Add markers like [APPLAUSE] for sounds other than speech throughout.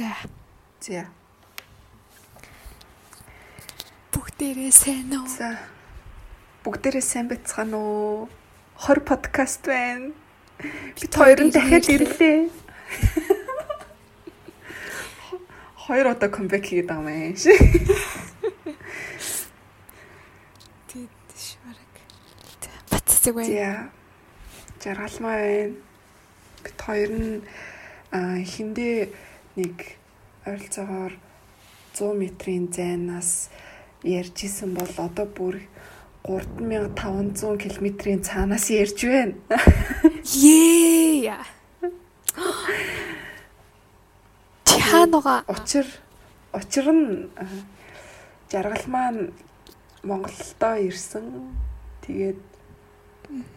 За. За. Бүгдээрээ сайн уу? За. Бүгдээрээ сайн байцгаана уу? 20 подкаст [LAUGHS] [LAUGHS] байна. Бид хоёр нь дахиад ирлээ. Хоёр удаа камбэк хийгээд байгаа юм шиг. Тэд швараг. Баццэг бай. За. Жаргалмаа байна. Бид хоёр нь хиндээ нэг ойролцоогоор 100 метрийн зайнаас ярьж исэн бол одоо бүр 3500 км-ийн цаанаас ярьж байна. Ее. Чанага. Учир учир нь жаргал маань Монголдоо ирсэн. Тэгээд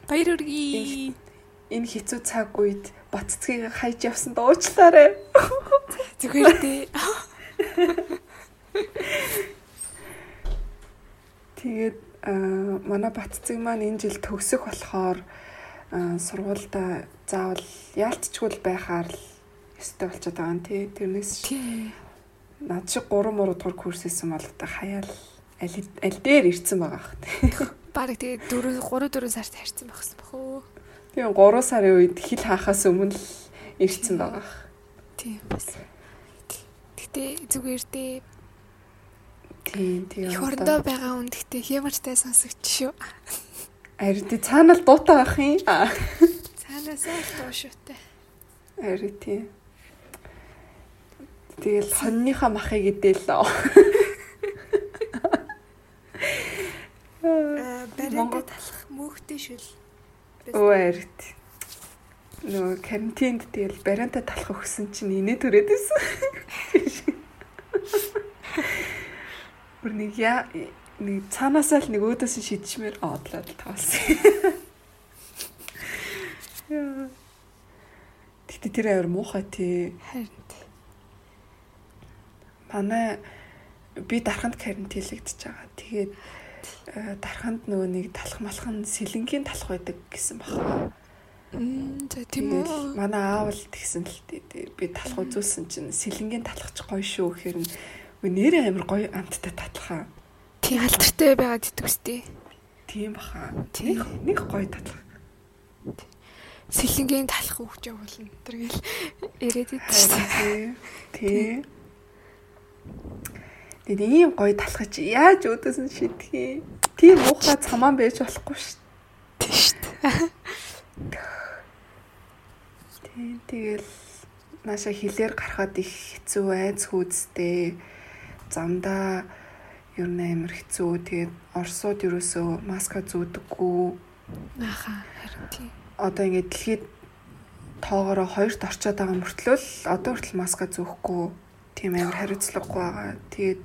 баяр хүргэе. Энэ хэцүү цаг үед баццгийг хайж явсан дуучлаарай. [LAUGHS] Зүгээр дээ. Тэгээд манай баццэг маань энэ жил төгсөх болохоор сургуультай заавал яалтчгүй байхаар л өстэй болчиход байгаа юм тий. Тэрнээс над шиг 3 3 дугаар курс хийсэн бол та хаяал аль аль дээр ирсэн байгаа тий. Бараг тэгээ 4 3 4 сард харьцсан багсан бах уу. Тийм 3 сарын үед хил хаахаас өмнө л ирсэн байгаа. Тийм бас. Гэтэ зүгээр дээ. Тийм тийм. Их орондоо байгаа хүн гэтэ хямартай сонсогч шүү. Ари тий цаанаа л дуутай байх юм. [LAUGHS] Цаанаас л дуу шүүтэй. Ари тий. Тэгэл хоньныхаа махыг идээл лөө. Аа баринд талах мөхтэй шүл. Өө арит. Нөгөө карантинд тэгэл барианта талах өгсөн чинь инээ төрөөд байсан. Бүр нэг яа нэг цаанаасаа л нэг өөдөөс нь шидчихмээр одлоод тавсан. Тэгтээ тэр авир муухай тий. Харин. Манай би дарханд карантинлэгдэж байгаа. Тэгээд дарханд нөгөө нэг талах малхан сэлэнгийн талах байдаг гэсэн. Мм за тийм үү. Манай аав л тэгсэн л би талах үзүүлсэн чинь сэлэнгийн талахч гоё шүү гэхээр нь нэрээ амир гоё амттай татлахаа. Тийм алдартай байгаад идэвчтэй. Тийм баха. Нэг нэг гоё татлах. Сэлэнгийн талах өгч явуулна. Тэргээл [LAUGHS] ирээд идэв. Тийм. Тэгээд ийм гоё талхаж яаж өөдөөс нь шидэх юм. Тийм уухаа цамаан байж болохгүй шүү дээ. Шүү дээ. Тэгэл нааша хилээр гарахад их хэцүү айц хүүдстэй. Замдаа ер нь амар хэцүү. Тэгээд орсууд ерөөсөө маска зүүдэггүй. Аха харин тийм. Одоо ингээд дэлхийд тоогоороо хоёрт орчоод байгаа мөртлөө л одоо хүртэл маска зөөхгүй тийм амар хариуцлагагүй байгаа. Тэгээд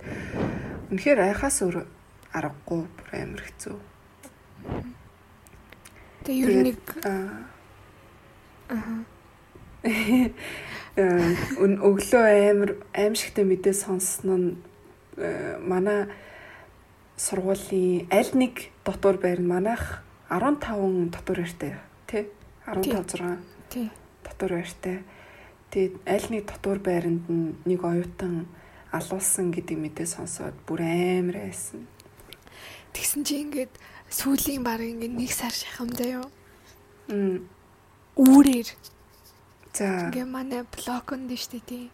үнэхээр айхаас өөр аргагүй бүр амар хэцүү. Тэгээ ер нь аа. [LAUGHS] Өн өглөө амар аимшигтай мэдээ сонссон нь э, манай сургуулийн аль нэг дотор байр нь манайх 15 дотор байртай тий. 15 6 тий. дотор байртай Тэгээд аль нэг дотор байранд нэг оюутан алуулсан гэдэг мэдээ сонсоод бүр амар айсан. Тэгсэн чи ингээд сүүлийн баг ингээд нэг сар шахамдаа юу? Мм. Үүрээр. За. Ингээ манай блоконд штэ тий.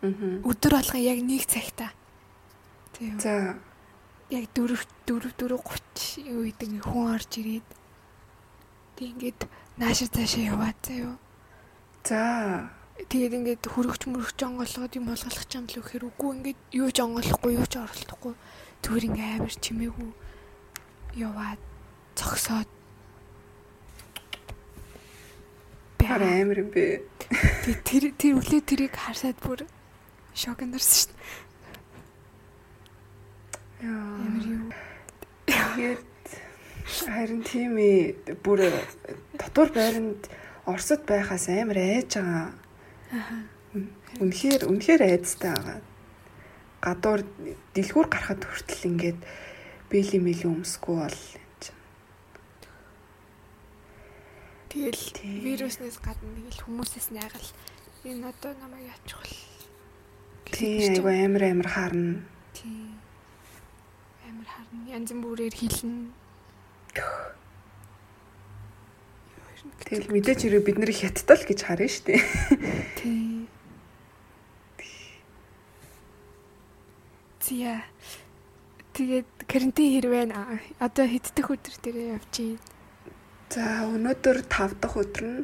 Аа. Өдөр болгон яг нэг цагта. Тийм. За. Яг 4 4 4 30 үед ингээ хүн орж ирээд тий ингээд наашир цаашаа яваад заяа. За тэгээд ингээд хөрөгч мөрөгч онгоолгоод юм болгох юм л үхээр үгүй ингээд юу ч онгоолохгүй юу ч оролдохгүй зүгээр ингээд амар чимээгүй яваад цогсоод Бэр амар юм бэ. Тэр тэр өглөө тэрийг харсаад бүр шок нэрсэн дээ. Яа. Амар юу. Тэгээд харин тийм ээ бүр дотор байранд Оросд байхаас амар айж байгаа. Үнэхээр үнэхээр айцтай байгаа. Гадуур дэлгүүр гарахад хүртэл ингээд бэли мели өмсөхгүй бол Тэгэл вируснаас гадна тэгэл хүмүүсээс найгал энэ одоо намайг яачих вэ? Тийм айгу амар амар харна. Тийм. Амар харна. Янз бүрээр хилнэ. Тэгэл мэдээж хэрэг бид нэр хятадл гэж харна шүү дээ. Тийм. Зя. Тэгээд карантин хэр байна? Одоо хэд дэх өдөр дээр явж байна? За өнөөдөр 5 дахь өдөр нь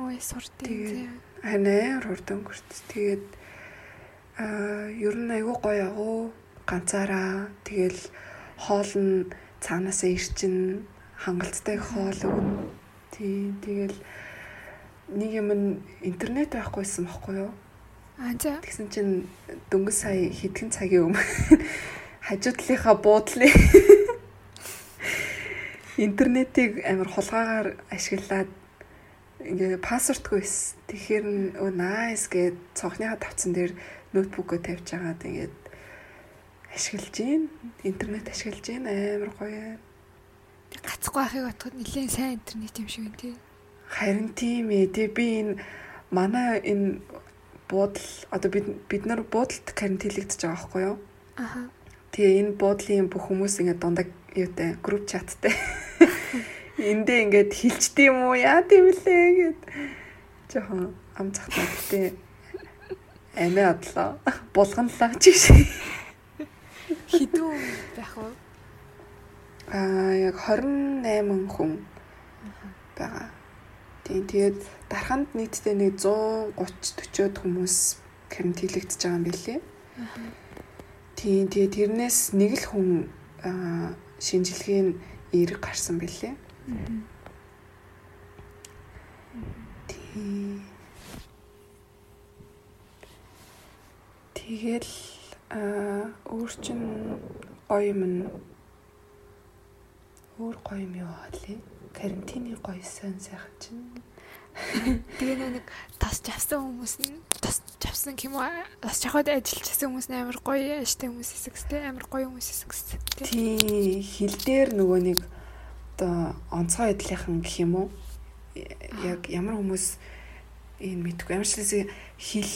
Ой суртын. Тэгээд ханаа хурдан өнгөрт. Тэгээд аа ер нь айгүй гоё агуу ганцаараа тэгэл хоол нь цаанаасаа ирчин хангалттай хоол өгнө. Тий тэгэл нэг юм интернет байхгүйсэн бохгүй юу? Аа за. Тэгсэн чинь дөнгөж сая хэдхэн цагийн өмнө [LAUGHS] хажуудлынхаа буудлын [LAUGHS] интернетийг амар хулгаагаар ашиглаад ингээ пассвортгүй байсан. Тэгэхээр өө nice гэд цонхныхаа тавцсан дээр ноутбукөө тавьж агаад ингээд ашиглаж гин интернет ашиглаж гин амар гоё. Гацхгүй ахыг отоход нэлээд сайн интернет юм шиг байна тий. Харин тийм ээ. Тэгээ би энэ манай энэ буудал одоо бид бид нар буудалд карантинлэгдэж байгаа байхгүй юу? Аха. Тэгээ энэ буудлын бүх хүмүүс ингээд дундаг юутай групп чаттай. [LAUGHS] Эндээ ингээд хилчдэг юм уу? Яа тийм лээ гэд. Жохон ам захтаа гэтээ амиа одлоо. Булганлаа ч гэж. Хідүү байх уу? Аа яг 28 хүн байгаа. Тийм тэгээд дарханд нийтдээ нэг 130 40-од хүмүүс карантинлэгдэж байгаа юм билээ. Тийм тэгээд тэрнээс нэг л хүн аа шинжилгээ нь эерэг гарсан билээ. Тийм. Тэгэл аа өөр чин гоё юм өөр гоё юм юу хаалээ. Карантины гоё сон сайхан чинь. Тэгээ нэг тас чавсан хүмүүс нь тас чавсан юм уу? Тас чахад ажиллажсэн хүмүүс нь амар гоё яаштай хүмүүс эсэхстэй амар гоё хүмүүс эсэхстэй. Тий, хил дээр нөгөө нэг одоо онцгой эдлийнхэн гэх юм уу? Яг ямар хүмүүс энэ мэдгүй ямар ч хил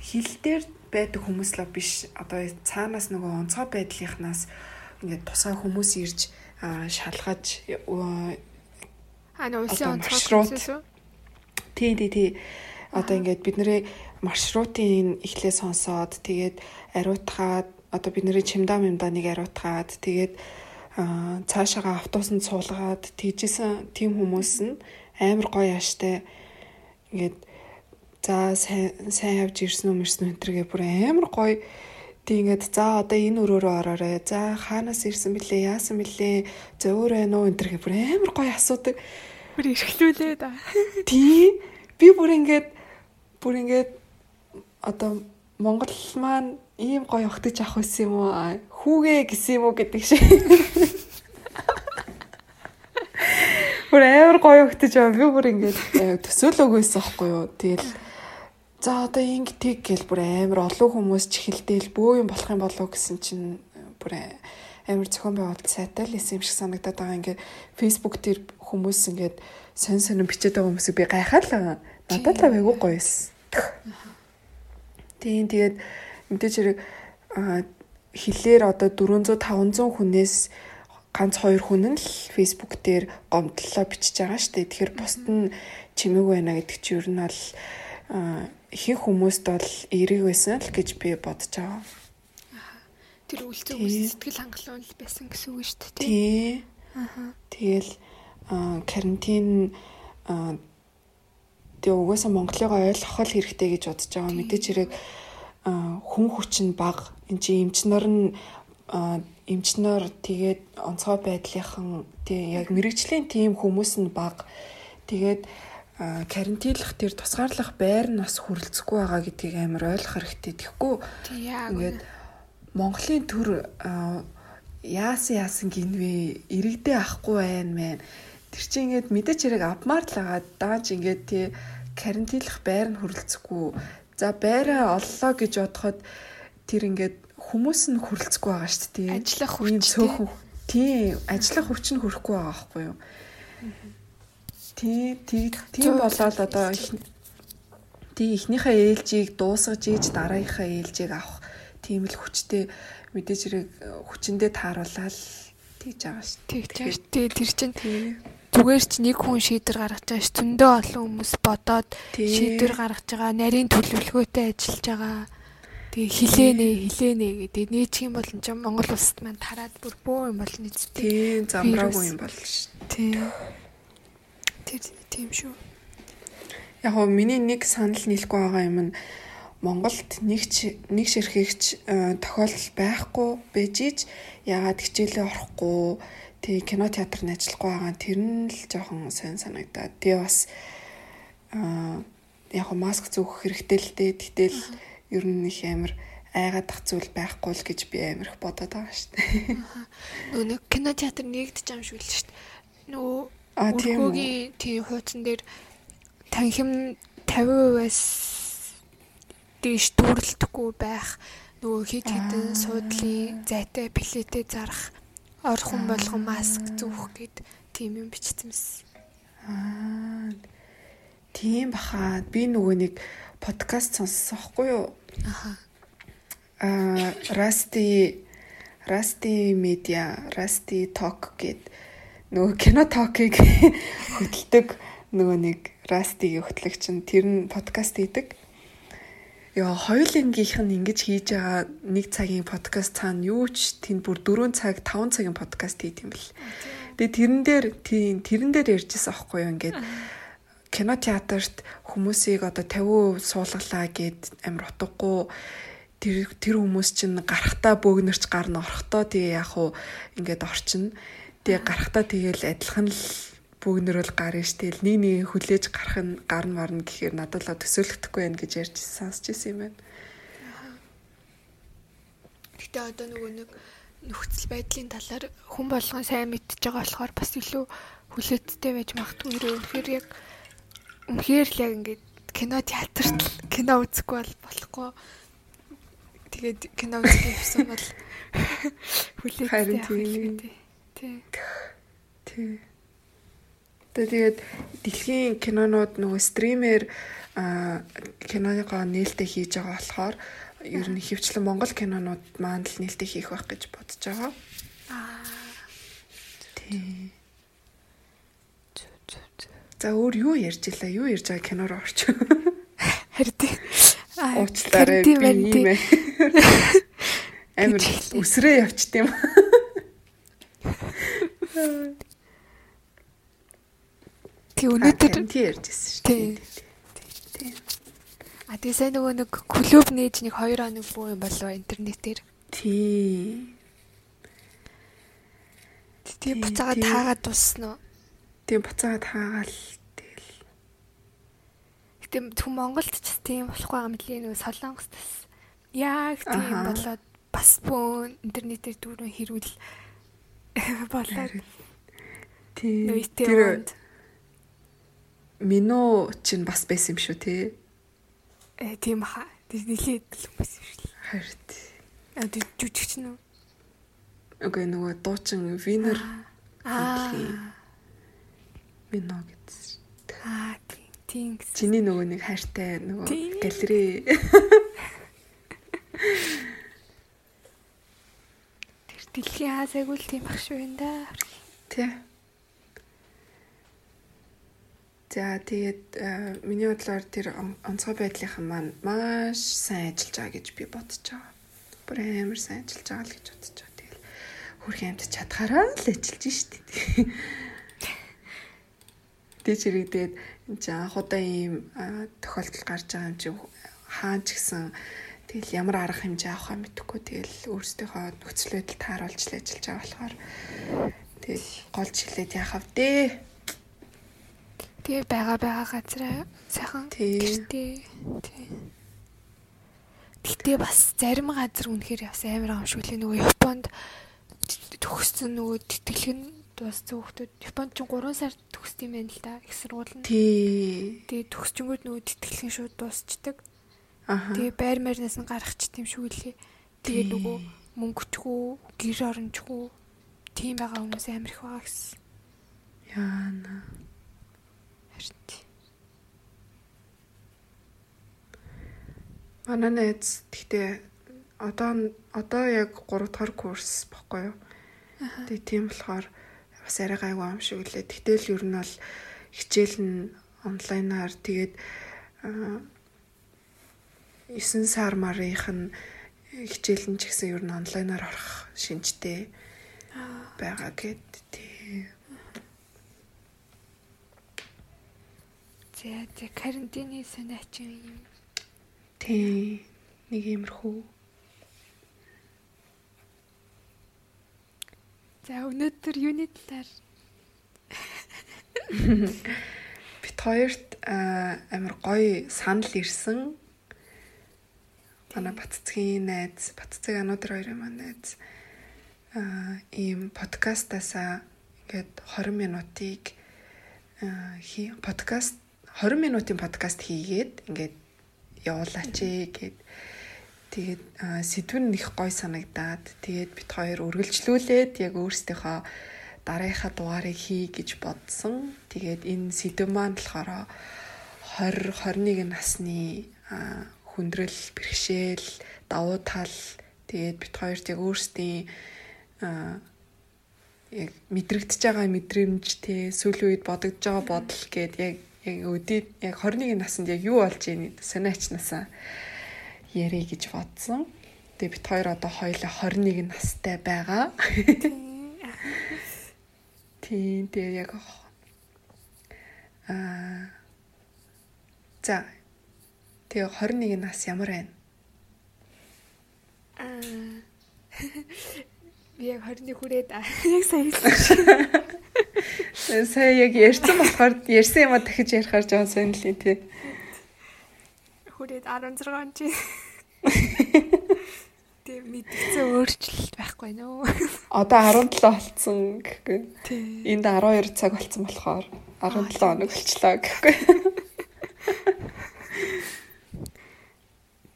хил дээр байдаг хүмүүс л биш одоо цаанаас нөгөө онцгой байдлынхнаас ингээд тусгай хүмүүс ирж шалгаж нөө улсын онцгой? Тий, тий, тий. Одоо ингээд бидний маршрутын эхлээ сонсоод тэгээд ариутгаад одоо бидний чимдаа мэмданыг ариутгаад тэгээд цаашаага автобусанд суулгаад тэгжсэн тийм хүмүүс нь амар гоё яаштай ингээд за сайн сайн явж ирсэн үү мэрсэн энэ төргээ бүр амар гоё Тэг ингээд за одоо энэ өрөөрөө ороорой. За хаанаас ирсэн бэлээ? Яасан бэлээ? За өөр байна уу? Энтэр бүр амар гоё асуудаг. Бүр эрхлүүлээ да. [LAUGHS] Тий. Би бүр ингээд бүр ингээд одоо Монгол маань ийм гоё огтж авах байсан юм уу? Хүүгээ гэсэн юм уу гэдэг шиг. [LAUGHS] Бүр амар гоё өгтөж байгаа. Би бүр ингээд төсөөлөөг байсан байхгүй юу. Тэгэл за одоо ингэ тийг гэл бүр амар олон хүмүүс чихэлдээл бөө юм болох юм болов гэсэн чинь бүр амар зохион байгуулалт сайтай л юм шиг санагдаад байгаа. Ингээд фейсбુક дээр хүмүүс ингээд сонь сонь бичээд байгаа хүмүүсийг би гайхаад л надад л айгүй гоё эс. Тийм тэгээд мэдээж хэрэг хилээр одоо 400 500 хүнээс ганц хоёр хүн нь л Facebook дээр гомдлоо бичиж байгаа шүү дээ. Тэгэхээр бусд нь чимээг байна гэдэг чи ер нь бол ихэнх хүмүүст бол эерэг байсан л гэж би бодож байгаа. Тэр үлцэн үс сэтгэл хангалуун байсан гэсэн үг шүү дээ. Тий. Аа. Тэгэл карантин тэгээ угаасаа Монголыгоо ойлгох л хэрэгтэй гэж бодож байгаа. Мэдээч хэрэг хүн хүч нь бага. Энд чинь эмчнэр нь эмчнэр тэгээд онцгой байдлынхан тий яг мэрэгжлийн тим хүмүүс нь бага. Тэгээд карантинлах тэр тусгаарлах байр нь бас хүрэлцэхгүй байгаа гэдгийг амар ойлгох хэрэгтэй. Тэгэхгүй ингээд Монголын төр яасан яасан гинвэ иргэдээ ахгүй байна мэн. Тэр чинь ингээд мэдээч хэрэг авмаар л байгаа. Дааж ингээд тий карантинлах байр нь хүрэлцэхгүй. За байраа оллоо гэж бодоход тэр ингээд хүмүүс нь хүрэлцэхгүй байгаа шүү дээ. Ажиллах хүч цөөхөн. Тийм, ажиллах хүч нь хүрэхгүй байгаа байхгүй юу? Тий, тийм болоод одоо тий эхнийхээ ээлжийг дуусгаж ийж дараагийнхаа ээлжийг авах тийм л хүчтэй мэдээж хэрэг хүчэндээ тааруулаад тэгж байгаа шүү. Тэгж шүү. Тэгээ тэр чинь зүгээр ч нэг хүн шийдвэр гаргаж байгаа ш. Зөндөө олон хүмүүс бодоод шийдвэр гаргаж байгаа, нарийн төлөвлөгөөтэй ажиллаж байгаа. Тэгээ хилэнэ, хилэнэ гэдэг нээчих юм бол энэ Монгол улсад маань тараад бүр бөө юм бол нийцтэй. Тийм замраагүй юм бол ш. Тийм. Тэр тийм шүү. Яг гоо миний нэг санал нийлэхгүй байгаа юм нь Монголд нэг нэг ширхэгч э, тохиолдол байхгүй байж ич ягаад хичээлээ орохгүй тэг кино театрт ажиллахгүй байгаа тэр нь л жоохон сайн санагдаад тэгээ бас аа яг маск зүүх хэрэгтэй л дээ гэтэл ер нь их амар айгаадах зүйл байхгүй л гэж би амар их бодоод байгаа шүү дээ. Нөгөө кино театр нэгдэж юм шиг л шүү дээ. Нөгөө а тийм үү. Тийм хуудсан дээр танхим 50%-аас дээш дүүрэлдэхгүй байх нөгөө хит хитэн суудлын зайтай плетээ зарах орхон болгон маск зүүх гэд тийм юм бичсэн мэс. Аа. Тийм баха. Би нөгөө нэг подкаст сонссон байхгүй юу? Аха. Аа, Rusty Rusty Media, Rusty Talk гэд нөгөө кино токийг [LAUGHS] хөтэлдэг нөгөө нэг Rusty-гийн хөтлөгч нь тэр нь подкаст хийдэг. Яа хоёулынгийнх нь ингэж хийж байгаа нэг цагийн подкаст цаана юу ч тэнд бүр 4 цаг 5 цагийн подкаст хийх юм бэл. Тэгээ тэрэн дээр тийм тэрэн дээр ярьжсэн аахгүй юу ингээд кино театрт хүмүүсийг одоо 50% суулгалаа гэд амар утгагүй тэр тэр хүмүүс чинь гарахтаа бөөгнөрч гарна орохдоо тэгээ яг уу ингээд орчин. Тэгээ гарахтаа тэгээл адилхан л бүгнөрөл гарна штил нэг нэг хүлээж гарах нь гарна марна гэхээр надад л төсөөлөгдөхгүй байх гэж ярьж сонсч ирсэн юм байна. Гэтэ одоо нөгөө нэг нөхцөл байдлын талаар хүн болгон сайн мэдж байгаа болохоор бас илүү хүлээцтэй байж магадгүй үнэхээр яг үнэхээр л яг ингээд кино театрт кино үзэхгүй бол болохгүй. Тэгээд кино үзэх юмсан бол [LAUGHS] хүлээцтэй. Тий. Тий. Тэгээд дэлхийн кинонууд нөгөө стример киноныгоо нээлттэй хийж байгаа болохоор ер нь хөвчлэн Монгол кинонууд маань л нээлттэй хийх байх гэж бодож байгаа. Аа. Тий. За өөр юу ярьж илаа? Юу ярьж байгаа кинороо орч. [LAUGHS] Харин. Уучлаарай би юм ээ. [LAUGHS] Амар өсрөө явчт юм. Тий өнөөдөр тий ярьжсэн шүү дээ. Тий. А тэгээ сайн нөгөө нэг клуб нээж нэг 2 хоног буу юм болоо интернетээр. Тий. Тэгээ буцаага таагаад дуусна уу? Тэгээ буцаага таагаал тэгэл. Гэтэ түн Монголд ч тийм болохгүй юм лээ нөгөө Солонгост бас яг тийм болоод бас бөө интернетээр дөрөв хэрүүл [LAUGHS] болоод. Тий. Тэр Мино чинь бас байсан юм шүү те. Э тийм хаа. Нилээд л юм шүү. Харин. А тийм жүжигч нь. Окей нөгөө дуучин Винер. Аа. Мино гэсэн. Аа тийм. Чиний нөгөө нэг хайртай нөгөө галерей. [LAUGHS] Тэр дэлхийн хаасайг үл тийм багш байна да. Тий. За тэгээд э, миний бодлоор тэр онцгой байдлынхан маань маш сайн ажиллаж байгаа гэж би бодож байгаа. Бүр амар сайн ажиллаж байгаа л гэж бодож байгаа. Тэгэл хөрх амт чадхаараа л ажиллаж штий. Тэг чирэгдээд энэ ч анхудаа ийм тохиолдол гарч байгаа юм чи хаан ч гэсэн тэгэл ямар арга хэмжээ авахаа мэдэхгүй. Тэгэл өөрсдийнхөө нөхцөл байдал тааруулж л ажиллаж байгаа болохоор тэгэл голж хилээд яхав дээ Тэгээ байгаа байгаа газараа сайхан гэртээ. Гэтэ бас зарим газар үнэхээр явсан амар амшгүй нөгөө Японд төгссөн нөгөө тэтгэлэг нь дууссан хүмүүс Японд ч 3 сар төгсд юм байна л да. Их сургууль нь. Тэгээ төгсчөнгүүд нөгөө тэтгэлэг шууд дуусчдаг. Тэгээ байр марнаас нь гарахч тийм шүү лээ. Тэгээ нөгөө мөнгөчгүй, гэр орончгүй тийм байгаа хүмүүс амар их байгаа гэсэн. Яана. Харин. Манай найз гэхдээ одоо одоо яг 3 дахь курс баггүй юу. Тэгээ тийм болохоор бас арай гайгүй юм шиг үлээ. Гэтэл ер нь бол хичээл нь онлайнаар тэгээд 9 сар марынх нь хичээл нь ч гэсэн ер нь онлайнаар орох шинжтэй байгаа гэд тий. За за карантины санаач юм. Тий. Нэг иймэрхүү. За өнөөдөр юуны талаар [LAUGHS] бит хоёрт амар гоё санал ирсэн. Манай Батцгийн найз, Батцэг ануудар хоёрын маань найз аа ийм подкастаасаа ингээд 20 минутыг хий подкаст 20 минутын подкаст хийгээд ингээд явуулаач гэд тэгээд сэдв нь их гой санагдаад тэгээд бит хоёр үргэлжлүүлээд яг өөрсдийнхөө дараагийнхаа дугаарыг хий гэж бодсон. Тэгээд энэ сэдв маань болохоор 20 21 насны хүндрэл, бэрхшээл, давуу тал тэгээд бит хоёрт яг өөрсдийн яг мэдрэгдэж байгаа мэдрэмж те сүүлийн үед бодогдож байгаа бодол гээд яг яг өдөө яг 21 наснд яг юу болж ийн сониачнасаа ярих гэж бодсон. Тэгээ бит хоёр одоо хоёулаа 21 настай байгаа. Тийм тэгээ яг аа за тэгээ 21 нас ямар байна? Аа [LAUGHS] би яг 21 хүрээд яг сая хэлсэн. [LAUGHS] Сая яг ярьсан болохоор ярьсан юм а дахиж ярихаар жоон сонирхлээ тий. Хүрээд 16 чи. Тэг мэдээсээ өөрчлөлт байхгүй нөө. [LAUGHS] Одоо 17 болцсон гэхгүй. Энд 12 цаг болцсон болохоор 17 хоног болчлоо гэхгүй.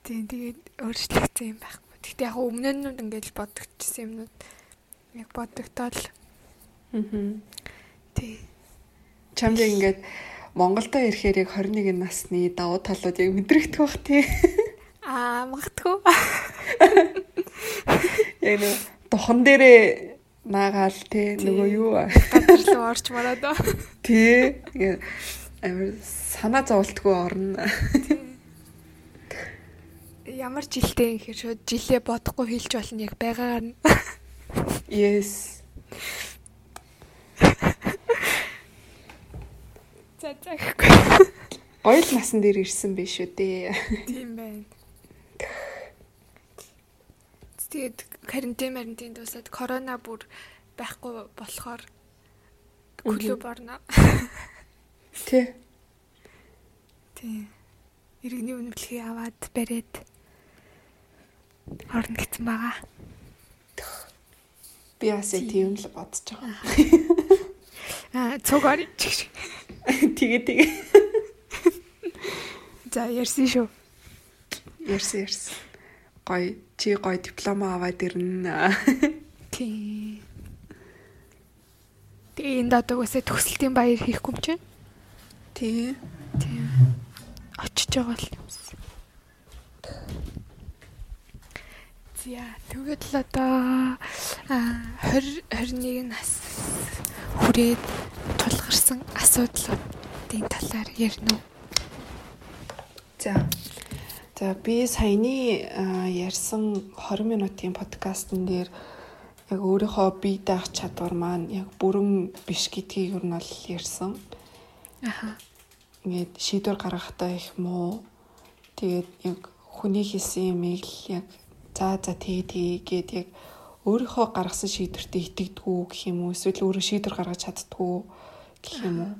Тийм тэгээд өөрчлөгдсөн юм байхгүй. Гэтэ яг өмнө нь ингээд бодогдчихсан юмнууд яг бодогдоод. Аа. Тий. Чамд ингээд Монголдо ирэхээр яг 21 насны давуу талууд яг мэдрэгдэх бах тий. [LAUGHS] Аа, магтгүй. [LAUGHS] Яг нэг духан дээрээ наагаал тий нөгөө юу гадар руу орч мараад. [LAUGHS] Тий. Амар санаа зовлтгүй орно. Ямар жилтэй юм хэр шууд жилээ бодохгүй хэлж болно яг байгаагаар нь. Yes. За за гэхгүй. Гоё л насан дээр ирсэн биш үү дээ. Тийм байна. Тэгээд карантин карантин дуусаад корона бүр байхгүй болохоор клуб орно. Тий. Тий. Иргэний үнэмлэхийг аваад бариад орно гэсэн байгаа. Би бас тийм л бодож байгаа. Аа, цугаар чиг. Тэгээ тэгээ. За ярьсан шүү. Ярьсан ярьсан. Гой чи гой диплом аваад ирнэ. Тий. Тэгээ энд одоо үсээ төгсөлтийн баяр хийхгүй юм чинь. Тий. Тий. Очиж байгаа л юмс. За тэгээд л одоо 20 21 нас хүрээд тулгарсан асуудлуудын талаар ярина уу? За. За би саяны ярьсан 20 минутын подкастн дээр яг өөрийнхөө бие даах чадвар маань яг бүрэн биш гэдгийг юу нь бол ярьсан. Аха. Ингээд шийдвэр гаргахдаа их муу. Тэгээд яг хүний хийсэн юмыг л яг за за тээ тээ гэд яг өөрийнхөө гаргасан шийдвэртээ итгэдэггүй гэх юм уу эсвэл өөрөө шийдвэр гаргаж чаддгүй гэх юм уу.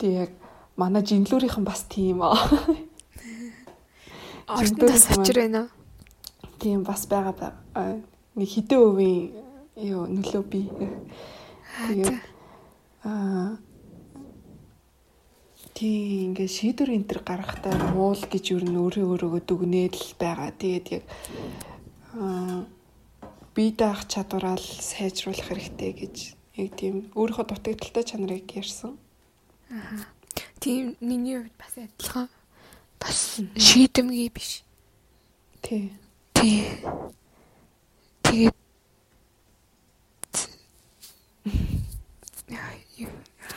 Тэг яг манай жинлүүрийнхэн бас тийм аа. [LAUGHS] Ортондоо сочр байна. Тийм бас байгаа байгаа. Нэг хэдэн өвийн юу нөлөө би. Тэгээд аа тийм ингээ шийдвэр энэ төр гаргахтаа муул гэж юу н өөрөө өөрөөгөө дүгнээд л байгаа. Тэгээд яг аа бие даах чадвараа сайжруулах хэрэгтэй гэж яг тийм өөрийнхөө дутагдaltaй чанарыг ярьсан. Аа. Тийм миний хувьд бас адилхан. Бас шийдэмгий биш. Тий. Тий. Тэгээд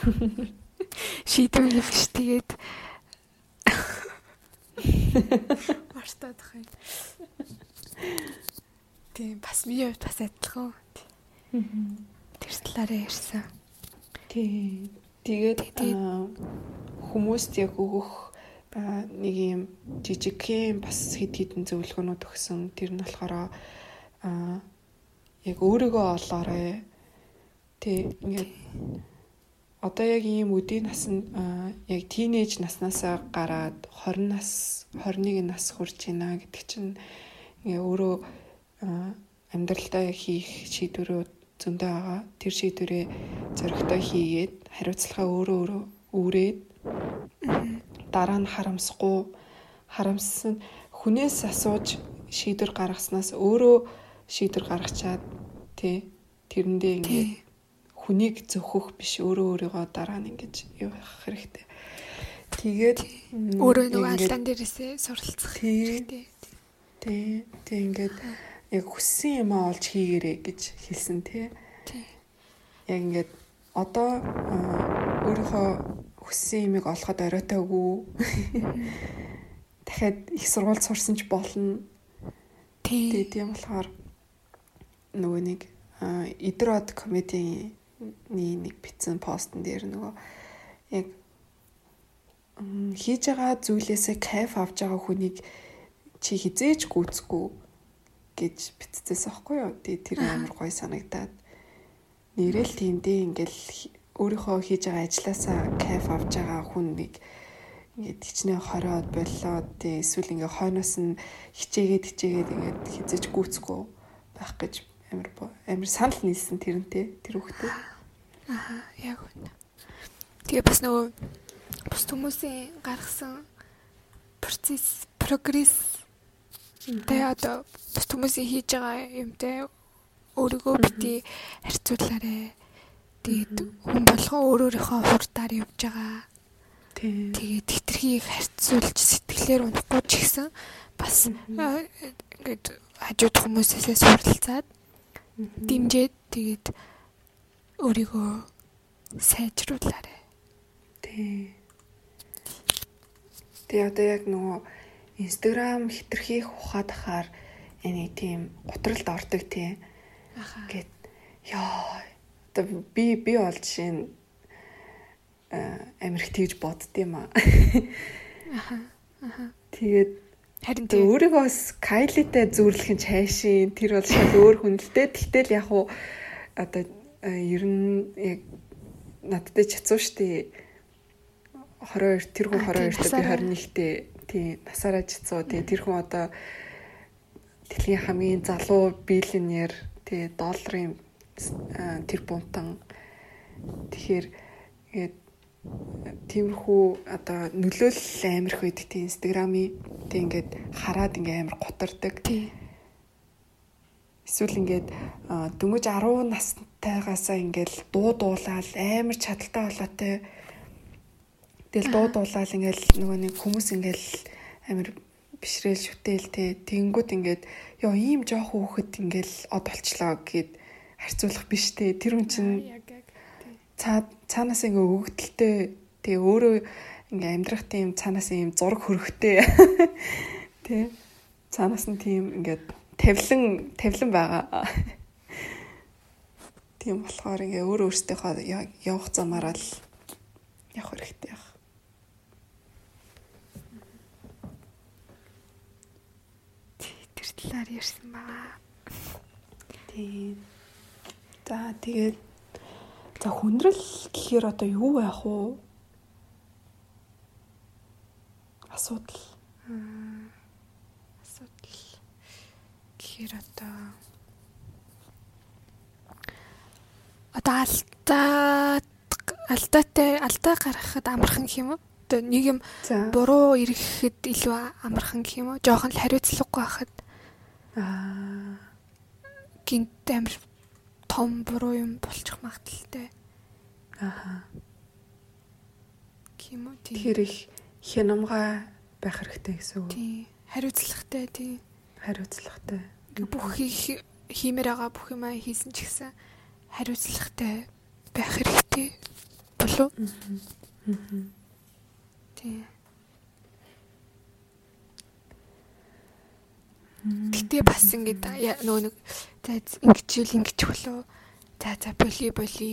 [LAUGHS] шийдвэр биш тэгээд Мартаадах юм. Тийм бас миний хувьд бас адилхан. Тэр талаараа ярьсан. Тийм. Тэгээд хүмүүст яг өгөх нэг юм жижигхэн бас хэд хэдэн зөвлөгөөнүүд өгсөн. Тэр нь болохоор аа яг өөрийгөө олоорой. Тэг ингээд одоо яг ийм үдийн наснд яг тийнейж наснаасаа гараад 20 нас 21 нас хүрч байна гэдэг чинь ингээ өөрөө амьдралдаа хийх шийдвэрүүд зөндөө байгаа. Тэр шийдвэрээ зөрөгтэй хийгээд хариуцлагаа өөрөө өөрөө үүрээд дараа нь харамсахгүй харамссан хүнээс асууж шийдвэр гаргаснаас өөрөө шийдвэр гаргачаад тий тэрэндээ ингээд хүнийг зөхөх биш өөрөө өөрийгөө дараа нь ингэж явах хэрэгтэй. Тэгээд өөрөө нөгөө алдаан дээрээсээ суралцах хэрэгтэй. Тий. Тэг ингээд яг хүссэн юм олж хийгэрэй гэж хэлсэн тий. Яг ингээд одоо өөрийнхөө хүссэн юмыг олоход оройтойгүй. Дахиад их сургууль сурсан ч болно. Тий. Тийм болохоор нөгөө нэг идрод комедийн нэг бичсэн постн дээр нөгөө яг хийж байгаа зүйлээсээ кайф авч байгаа хүнийг чи хизээж гүйцэхгүй гэж биччихсэн аахгүй юу. Тэр амар гоё санагдаад. Нэрэл тиймдээ ингээл өөрийнхөө хийж байгаа ажилласаа кайф авж байгаа хүн нэг ингээд хичнээн хориод боллоо тий эсвэл ингээ хойноос нь хичээгээд хичээгээд ингээд хизэж гүцэхгүй байх гэж амар амар санал нийлсэн тэрнтэй тэр хөхтэй аа яг үнэ. Тэгээ бас нөгөө бус хүмүүсийн гаргасан процесс прогресс тэгээ одоо бус хүмүүсийн хийж байгаа юмтай өөрийгөө бити харьцуулаарэ. Тэгээд хүн болгоо өөрөөрийнхөө хурдаар явж байгаа. Тэгээд хитрхийг харьцуулж сэтгэлээр унахгүй ч гэсэн бас ингээд хажууд хүмүүсээс суралцаад дэмжээд тэгээд өөрийгөө сайжруулаарэ. Тий. Тэгээ одоо яг нөгөө Instagram хитрхийг ухаад ахаар энэ тийм готролд ордог тий. Аха. Гэт ёо одоо би би бол жишээ нь амирх тэгж бодд юм аа. [LAUGHS] Аха. Аха. Тэгээд харин тэг өөрийгөө Кайлитай зүүрлэх нь чайшин тэр бол шал өөр хүнэлтэй. Тэгтэл яг уу одоо ер нь яг надтай чацуу штэ 22 тэр хүн 22-т би 21-т тий насаараа чацуу. Тий тэр хүн одоо дэлхийн хамгийн залуу биллионер. Тий долларын тэр бунтан. Тэгэхээр ингээд тиймэрхүү одоо нөлөөлөл амирх байдаг. Тийм инстаграмын тийм ингээд хараад ингээ амир гутардаг. Эсвэл ингээд дөнгөж 10 настайгаасаа ингээл дуу дуулаад амир чадaltaй болоотой. Тэгэл дуу дуулаад ингээл нөгөө нэг хүмүүс ингээл амир бишрээл шүтэл те тэнгүүд ингээд ёо ийм жоох хөөхөд ингээл од болчлоо гэд харьцуулах биш те. Тэр хүн чинь цаа цаанаас ингээ өгөгдөлтэй. Тэгээ өөрөө ингээ амьдрах тийм цаанаас ийм зураг хөрөхтэй [LAUGHS] тий цаанаас нь тийм ингээ тавлан тавлан байгаа тийм болохоор ингээ өөр өөртөөхөө явах замаараа л явах хэрэгтэй яг тэр талаар ярьсан баа тийм За тэгээд за хүндрэл гэхээр одоо юу байх вэ? Асуудал. Асуудал. Гэхээр одоо одоо алдаа алдаатай алдаа гаргахад амархан гэх юм уу? Одоо нэг юм буруу ирэхэд илүү амархан гэх юм уу? Жохон л хариуцлагагүй байхад аа гинт амир том буруу юм болчих магадaltaй. Аха. Кимо тийм. Тэгэхээр их хянамга байх хэрэгтэй гэсэн үг. Тийм. Хариуцлагатай тийм. Хариуцлагатай. Бүх хиймээр байгаа бүх юм хийсэн ч гэсэн хариуцлагатай байх хэрэгтэй болов. Тий. Гэтэ бас ингээд нөгөө нэг за ингэжүүл ингэж болов. За за боли боли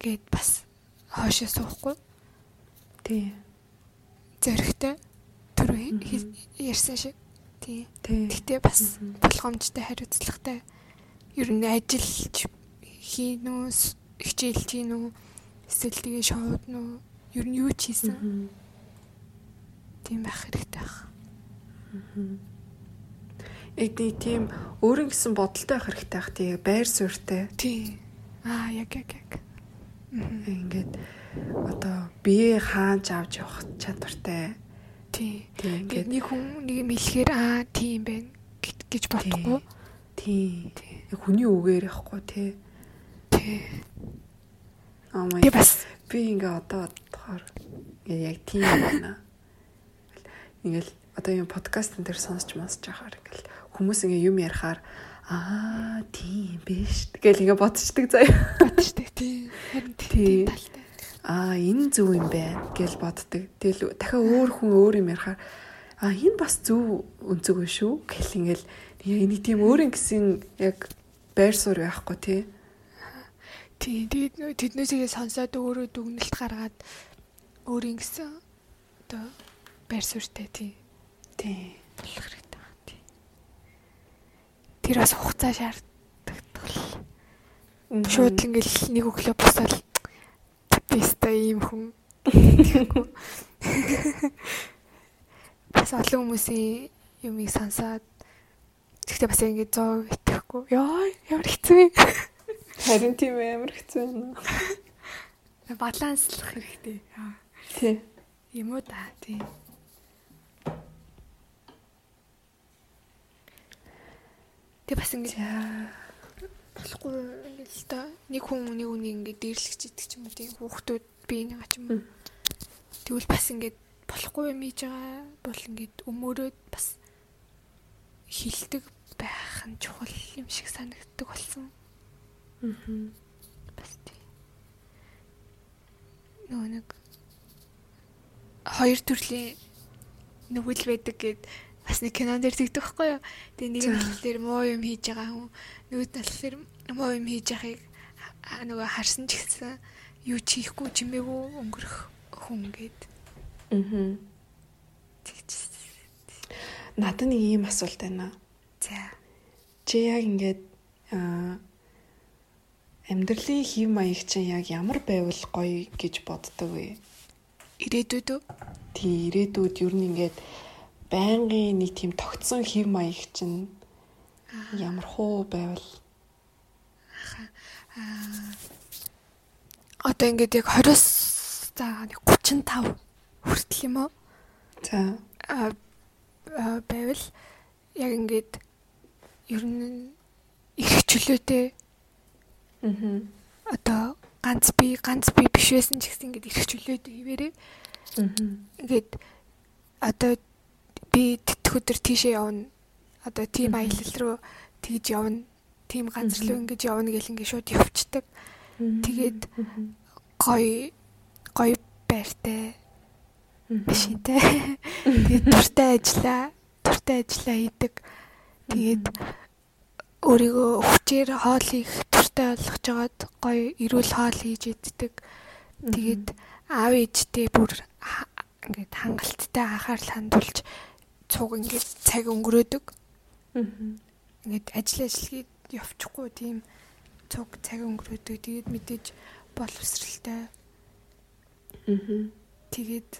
гэд бас хоошоо суухгүй. Тий. Зөрөгтэй түр ярьсан шиг. Тий. Гэтэ бас болгоомжтой хариуцлагатай. Ер нь ажиллаж хийн үү, хичээлж хийн үү, эсвэл тэгээ шоуд нь ер нь юу ч хийсэн. Тийм байх хэрэгтэй. Аа яг нэг тийм өөрийн гэсэн бодолтой байх хэрэгтэй байх тий байр суурьтай. Тий. Аа яг яг яг. Ингээд одоо бие хааж авч явах чадвартай. Тий. Ингээд нэг хүн нэг юм хэлэхээр аа тийм байна гэж бодохгүй. Тий. Яг хүний үгээр яахгүй тий. Тий. Аа май. бас би ингээ одоо бодохоор яг тийм байна. Ингээл одоо юм подкаст энэ төр сонсч сонсч байхаар ингээл хүмүүс ингээ юм ярихаар аа тийм биш гэл ингээ бодчихдаг заяа. Бодчихдаг тийм. Харин тийм талтай. Аа энэ зөв юм байна гэл боддог. Тэгэл дахиад өөр хүн өөр юм ярихаар аа энэ бас зөв өнцөг биш шүү гэл ингээл нэг тийм өөрийн гэсэн яг байр суурь байхгүй тий. Тий тэгээд тэднээсээ сонсоод өөрөө дүгнэлт гаргаад өөрийн гэсэн одоо байр суурьтай тий. Тий. болох хэрэг тэр бас хугацаа шаарддаг. Шууд ингээл нэг өглөө босоод биста ийм хүн. Бас олон хүмүүсийн юмыг сонсоод тэгтээ бас ингээд 100% итгэхгүй. Яа, ямар хэцүү юм. Харин тийм амар хэцүү юм. Баланслах хэрэгтэй. Тий. Юм уу да, тий. Тэг бас ингэ болохгүй ингээл л та нэг хүн нэг үнийг ингэ дээрлэгч идэг ч юм тийм хүүхдүүд би нэг ч юм. Тэгвэл бас ингээд болохгүй юм хийж байгаа бол ингээд өмөрөөд бас хилдэг байх нь чухал юм шиг санагддаг болсон. Аа. Бас тийм. Нөгөө нэг хоёр төрлийн нүгэл байдаг гэд бас нэг кинон дээр тэгдэг байхгүй юу. Тэгээ нэг болохоор муу юм хийж байгаа хүн нь болохоор муу юм хийж байгааг нөгөө харсан ч гэсэн юу ч хийхгүй чимээгүй өнгөрөх хүн гээд. Аа. Тэгж. Надад нэг ийм асуулт байна. За. Чи яг ингээд аа амьдралын хэв маяг чинь яг ямар байвал гоё гэж боддог вэ? Ирээдүйд үү? Тий, ирээдүйд ер нь ингээд байнгын нэг тийм тогтсон хэв маяг чинь ямар хуу байвал? Одоо ингээд яг 20-с за нэг 35 хүртэл юм уу? За. Байвал яг ингээд ер нь их чөлөөтэй аа одоо ганц би ганц би биш байсан ч гэсэн ингээд их чөлөөтэй хിവэрээ аа ингээд одоо би тэтгэх өдөр тийшээ явна. Одоо тийм аялал руу тэгж явна. Тийм газар руу ингэж явна гэл ингэ шууд явцдаг. Тэгээд гой гой байртай бишинтэй. Тэгээд дуртай ажиллаа, дуртай ажиллаа хийдэг. Тэгээд өөрийгөө хүчээр хоол хийх дуртай болгож жагаад гоё эрүүл хоол хийж иддэг. Тэгээд аав ээжтэй бүр ингээд хангалттай анхаарал хандуулж цуг ингээд цаг өнгөрөөдөг. Аа. Ингээд ажил ажиллагийг явчихгүй тийм цуг цаг өнгөрөөдөг. Тэгээд мэдээж боловсралтай. Аа. Тэгээд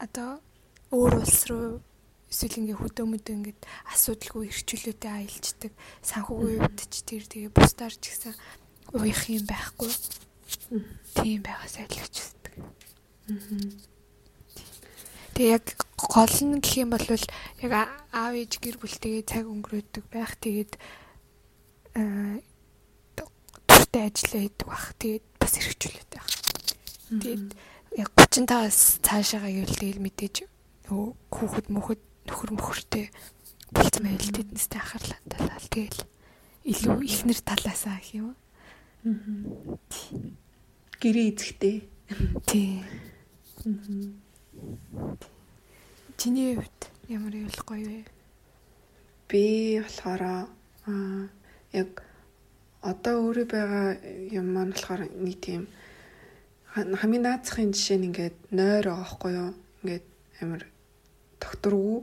одоо өөр улс руу эсвэл ингээ хөдөө мөдөө ингээд асуудалгүй ирчлөөтэй аялждаг. Санхүүгийн хувьд ч тэр тэгээ бусдаар ч гэсэн уух юм байхгүй. Тийм байгаас айлгч үздэг. Аа. Тэгээ яг гол нь гэх юм бол яг аав ээж гэр бүлтэйгээ цаг өнгөрөөдөг байх. Тэгээд дуртай ажиллаа хийдэг байх. Тэгээд бас хэрэгжүүлээд байх. Тэгээд яг 35-аас цаашаагаа гэвэл тэгэл мэдээж нөгөө хүүхэд мөхөд нөхөр мөхөртэй болцсон байл тэднэстэй анхаарлаа талаал тэгэл илүү ихнэр талаасаа гэх юм. Аа. Гэрээ эзэхтэй. Тий. Чиний хувьд ямар явах гоё вэ? Би болохоор аа яг одоо өөрөө байгаа юм маань болохоор нэг тийм хамгийн наацхийн жишээ нь ингээд нойр байгаа хгүй юу? Ингээд амар докторгүй.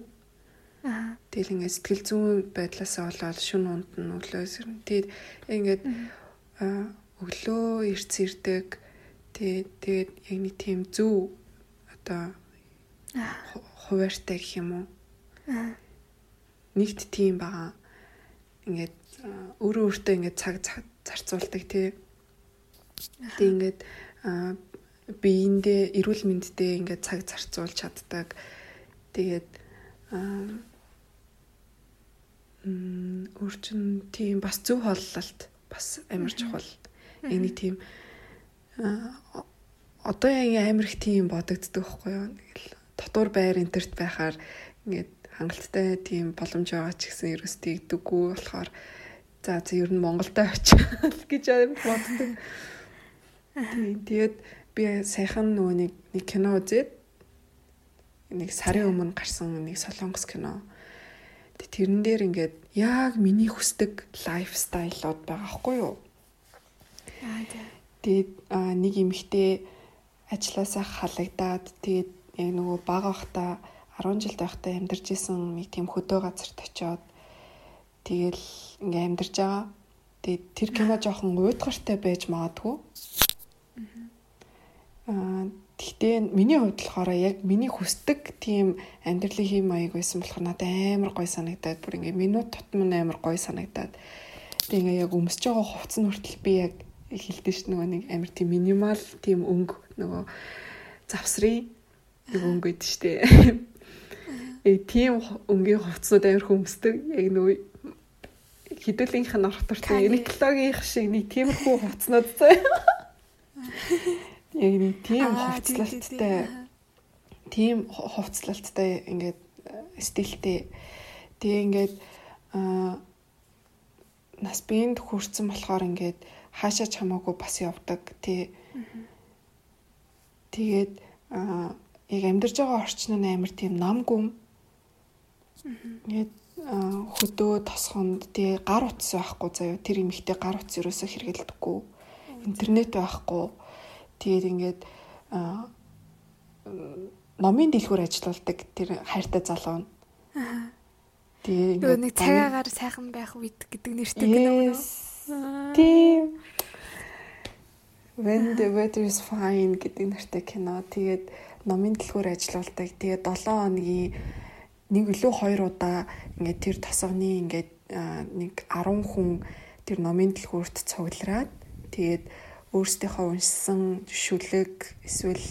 Аа. Тэгэл ингээд сэтгэл зүйн байдлаасаа болоод шүн унд нь өглөөс ирнэ. Тэгээд ингээд өглөө ирц ирдэг. Тэгээд тэгээд яг нэг тийм зөв одоо хуваартай гэх юм уу? Аа. Нэгт тийм байгаа. Ингээд өөрөө өөртөө ингээд цаг зарцуулдаг тий. Тэгээд ингээд биендээ эрүүл мэндэд ингээд цаг зарцуулж чаддаг. Тэгээд м өөрчн тийм бас зөв холлолт бас амар чухал. Нэг тийм одоо яг амар их тийм бодогддог байхгүй юу? Дотор байр энтерт байхаар ингээд хангалттай тийм боломж байгаа ч гэсэн ерөөс тийгдэггүй болохоор за за ер нь Монголдо очих [LAUGHS] гэж боддог. Тийм тэгээд би саяхан нөгөө нэг нэг кино үзээд нэг сарын өмнө гарсан нэг солонгос кино. Тэрэн дээр ингээд яг миний хүсдэг лайфстайлууд байгаа хгүй юу? Аа тийм. Тэгээд нэг эмэгтэй ажилласаа халагдаад тэгээд яг нөгөө бага бахта 10 жил байхдаа амьдарч исэн нэг тийм хөдөө газарт очиод Тэгэл ингээ амьдарч байгаа. Тэгээд тэр кино жоохон уйдгартай байж магадгүй. Аа Гэхдээ миний хувьд болохоор яг миний хүсдэг тийм амьдралын хэм маяг байсан болохоор надад амар гоё санагдаад бүр ингээ минут тутам амар гоё санагдаад тэг ингээ яг өмсөж байгаа хувцс нь хүртэл би яг хэлдэж ш нөгөө нэг амар тийм минимал тийм өнгө нөгөө завсрын нэг өнгө гэдэг штэ. Э тийм өнгийн хувцсууд амар хөмсдөг яг нөгөө хідүүлийнх нь орох туртай Uniqlo-гийн шиг нэг тиймэрхүү хувцснууд заяа. Яг нэг тийм хувцлалттай. тийм. Хувцлалттай ингээд э, стилтэй. Тэгээ ингээд аа нас биенд хүрсэн болохоор ингээд хаашаа ч хамаагүй бас явдаг тий. Тэгээд аа яг амьдарж байгаа орчин нь амар тийм намгүм. Тэгээд хөдөө тосгонд тий гар утас байхгүй заяа. Тэр эмэгтэй гар утас ерөөсө хэрэгэлдэггүй. Интернет байхгүй. Тэгээд ингээд номын дэлгүүр ажиллаулдаг тэр хайртай залуу нь. Тэгээд ингээд нэг цагаагаар сайхан байх үед гэдэг нэртэй кино тийм When the weather is fine гэдэг нэртэй кино. Тэгээд номын дэлгүүр ажиллаулдаг тэгээд 7 хоногийн нэг илүү хоёр удаа ингээд тэр тосгоны ингээд нэг 10 хүн тэр номын дэлгүүрт цуглараад тэгээд өөрсдийнхөө уншсан шүлэг эсвэл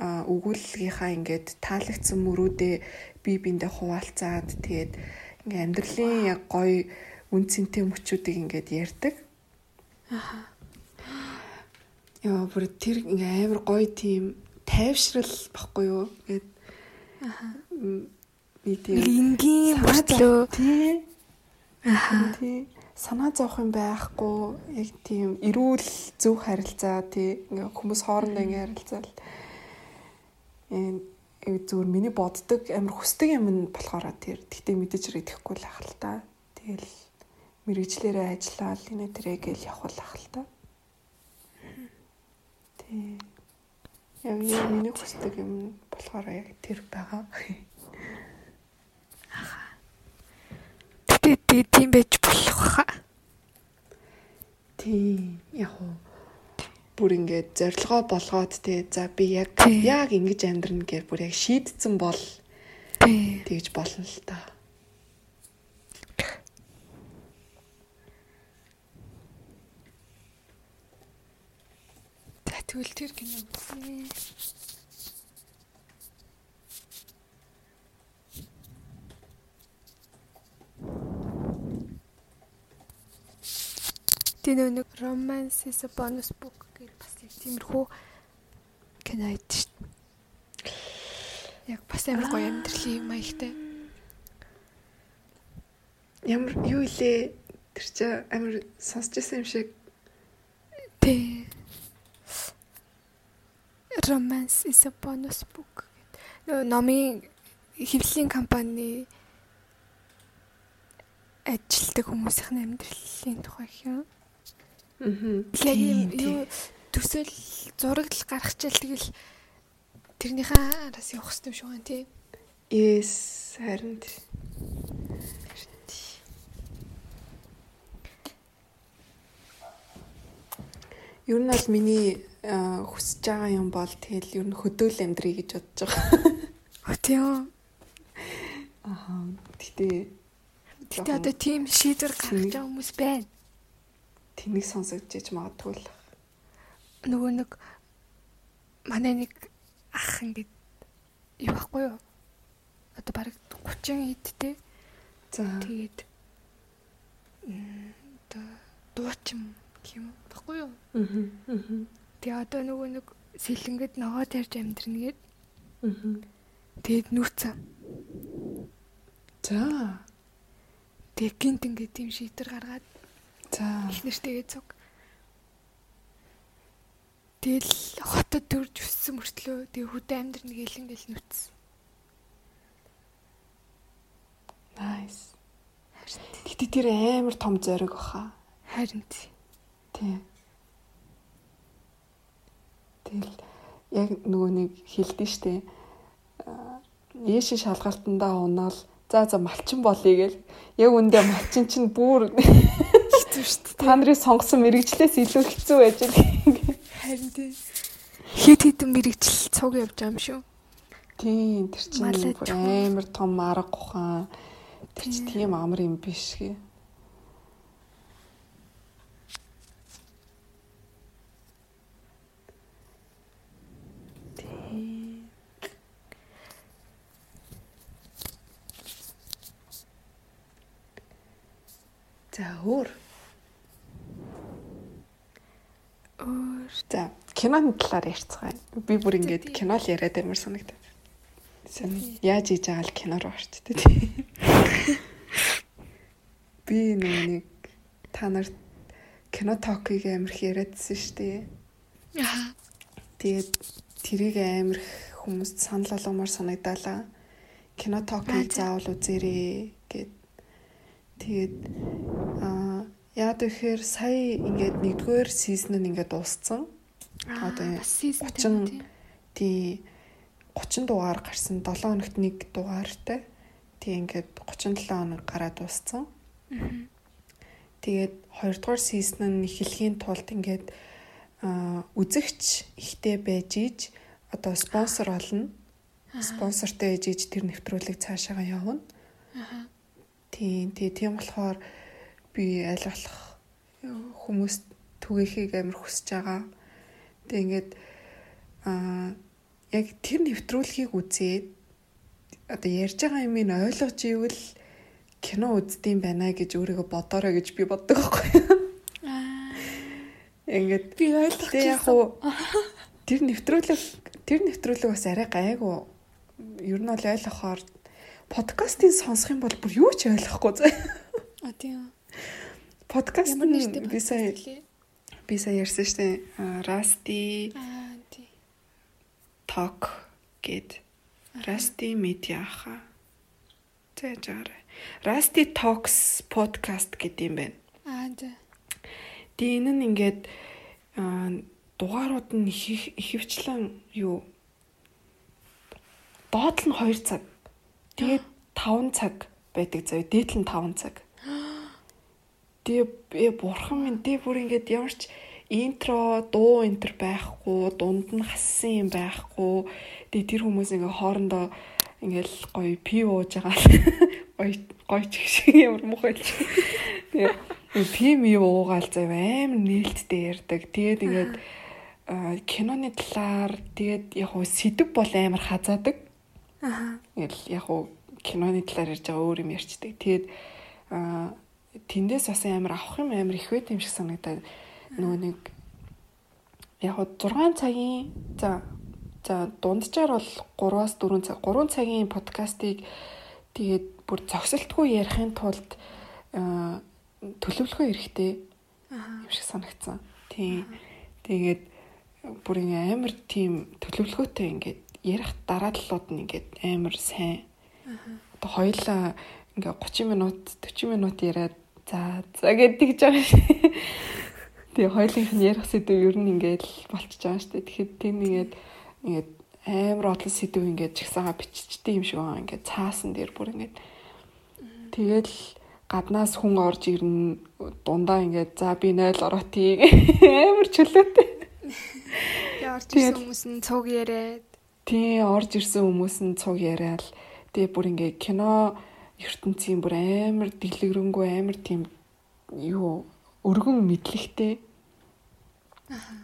өгүүлгийнхаа ингээд таалагдсан мөрүүдээ бие биендээ хуваалцаад тэгээд ингээд амьдралын яг гоё үн цэнтэй мөчүүдийг ингээд ярьдаг. Аха. Яа бүр тэр ингээ амар гоё тийм тайвшрал баггүй юу гэд. Аха нэг тийм энгийн мөртлөө тий. Аа тий. Санаа зовх юм байхгүй яг тийм эрүүл зөв харилцаа тий ингээ хүмүүс хоорондоо ингээ харилцаал энэ зүгээр миний боддог амар хүсдэг юм нь болохоор тэр тэгтээ мэдээж ирэхгүй л ах л та. Тэгэл мэрэгчлэрээ ажиллаад энэ тэрэг л явах л ах л та. Тий. Яг миний хүсдэг юм болохоор яг тэр байгаа. Гэтэ тийм байж болох хаа. Тий. Яг уу бүр ингээд зорилгоо болгоод те за би яг яг ингэж амьдрна гэж бүр яг шийдсэн бол тэгж болно л та. Тэгвэл тэр кино. Тэгээ нэг romance is a bonus book гэж бас яг тиймэрхүү кино шүү дээ. Яг бас амар гоё амьдралын маягтай. Ямар юу илээ тэр чи амар сонсч байсан юм шиг. Тэ. Romance is a bonus book. Номын хэвлэлийн компани ажилтдаг хүмүүсийн амьдралын тухай юм. Аа. Яг юу төсөөл зураг л гаргачаал тэгэл тэрнийхээ араас явах хэрэгтэй шүү гэн тий. Yes, харин Ер нь бол миний хүсэж байгаа юм бол тэгэл ер нь хөдөөл амьдрий гэж бодож байгаа. А тийм. Аа. Гэтэ Гэтэ одоо тийм шийдвэр гаргаж байгаа хүмүүс байна. Тэнийг сонсогдож магадгүй л. Нөгөө нэг манай нэг ах ингээд юу байхгүй юу? Одоо бараг 30 эдтэй. За. Тэгээд одоо дуучин юм баггүй юу? Аа. Тэгээ одоо нөгөө нэг сэлэнгэд ногоо тарьж амьдрна гээд. Аа. Тэгээд нүүцэн. За. Тэгээ гинт ингээд тийм шийдвэр гаргаад. За. Их нэртэйгээ цуг. Тэгэл хотод төрж өссөн мөртлөө тэгээ хөдөө амьдрна гээл ингээл нүцсэн. Nice. Гэтэ тэр амар том зориг баха. Харин тий. Тийм. Тэгэл яг нөгөө нэг хэлдэж штэ. Ээши шалгалтандаа унаал за за малчин болъё гэл. Яг үндэ малчин чинь бүр хэцүү штэ. Та нарын сонгосон мэрэгчлээс илүү хэцүү байж байгаа. Харин тий. Хэд хэдэн мэрэгчл цуг явж байгаа юм шүү. Тийм тэр чинь амар том арга ухаан. Тэр чинь тийм амар юм биш гээ. За өөр. Өөр. За киноны талаар ярьцгаая. Би бүр ингээд кино л яриад амар санагдаад. Яаж хийж байгаа л кино руу орчтой тий. [LAUGHS] Би нэг та нарт кино токийг амар их яриадсэн шүү дээ. Аа. Тэгээд тэрийг амар хүмүүст санал болгомоор санагдаалаа. Кино токийг заавал үзээрэй гэд Тэгээд аа яад гэхээр сая ингээд нэгдүгээр сизон нь ингээд дууссан. Одоо 30 тий 30 дугаар гарсан 7 хоногт нэг дугаартай. Тий ингээд 37 хоног гараад дууссан. Тэгээд 2 дугаар сизон нь эхлэхийн тулд ингээд аа үзэгч ихтэй байж иж одоо спонсор олно. Спонсортой ээж иж тэр нэвтрүүлэг цаашаага явна. Аа Тийм тий тийм болохоор би аль болох хүмүүс түгээхийг амар хүсэж байгаа. Тэг ингээд аа яг тэр нэвтрүүлгийг үзээд одоо ярьж байгаа юм ин ойлгож ивэл кино үздэм байна гэж өөрийгөө бодоорой гэж би боддог байхгүй юу. Аа. Ингээд би ойлгох яг уу тэр нэвтрүүлэг тэр нэвтрүүлэг бас арай гайгүй. Ер нь бол ойлгохоор подкастыг сонсох юм бол бүр юу ч ойлгохгүй заа. А тийм. Подкаст нь би сая би сая ярьсан дээ. Расти. Talk гэд Расти медиа хаа. Тэжээр. Расти Talks podcast гэдэг юм байна. Аа за. Тэгээ энэ нь ингээд дугаарууд нь ихэвчлэн юу доод нь 2 цаг Тэгээд 5 цаг байдаг заяа. Дээдл нь 5 цаг. Тэгээ бурхан минь дээ бүр ингээд ямар ч интро, дуу энтер байхгүй, дунд нь хассан юм байхгүй. Тэгээ тэр хүмүүс ингээ хоорондоо ингээл гоё пи ууж байгаа. [LAUGHS] Гоё гоё ч шиг ямар муухай л. Тэгээ пим юу уугаал зав амар нээлттэй ярддаг. Тэгээд ингээд киноны талаар тэгээд яг хөө сэдв бол амар хазаадаг. Аа. Яг уу киноны талаар ярьж байгаа өөр юм ярьчдаг. Тэгээд аа тэндээс бас амар авах юм амар их байт юм шиг санагдаад нөгөө нэг яг уу 6 цагийн за за дунджаар бол 3-аас 4 цаг 3 цагийн подкастыг тэгээд бүр зөксөлтгүй ярихын тулд төлөвлөгөө эрэхтэй юм шиг санагдсан. Тийм. Тэгээд бүр ингээ амар тийм төлөвлөгөөтэй ингээд ярих дарааллууд нь ингээд амар сайн. Одоо хоёлаа ингээ 30 минут 40 минут яриад за за гэдэг ч байгаа шээ. Тэгээ хоёлынх нь ярих сэдв ер нь ингээд болчихж байгаа шүү дээ. Тэгэхээр тийм ингээд ингээд амар олон сэдв ингээд чагсаага биччихдэг юм шиг байгаа. Ингээд цаасан дээр бүр ингээд тэгэл гаднаас хүн орж ирнэ дундаа ингээд за би 0 ороотыг [LAUGHS] амар чөлөөтэй. Тэгээ орж ирсэн хүмүүс нь цуг яриад. Тий орж ирсэн хүмүүс нь цуг яриад. Тэгээ бүр ингээд кино ертөнцийн бүр амар дэлгэрэнгүй амар тийм юу өргөн мэдлэгтэй.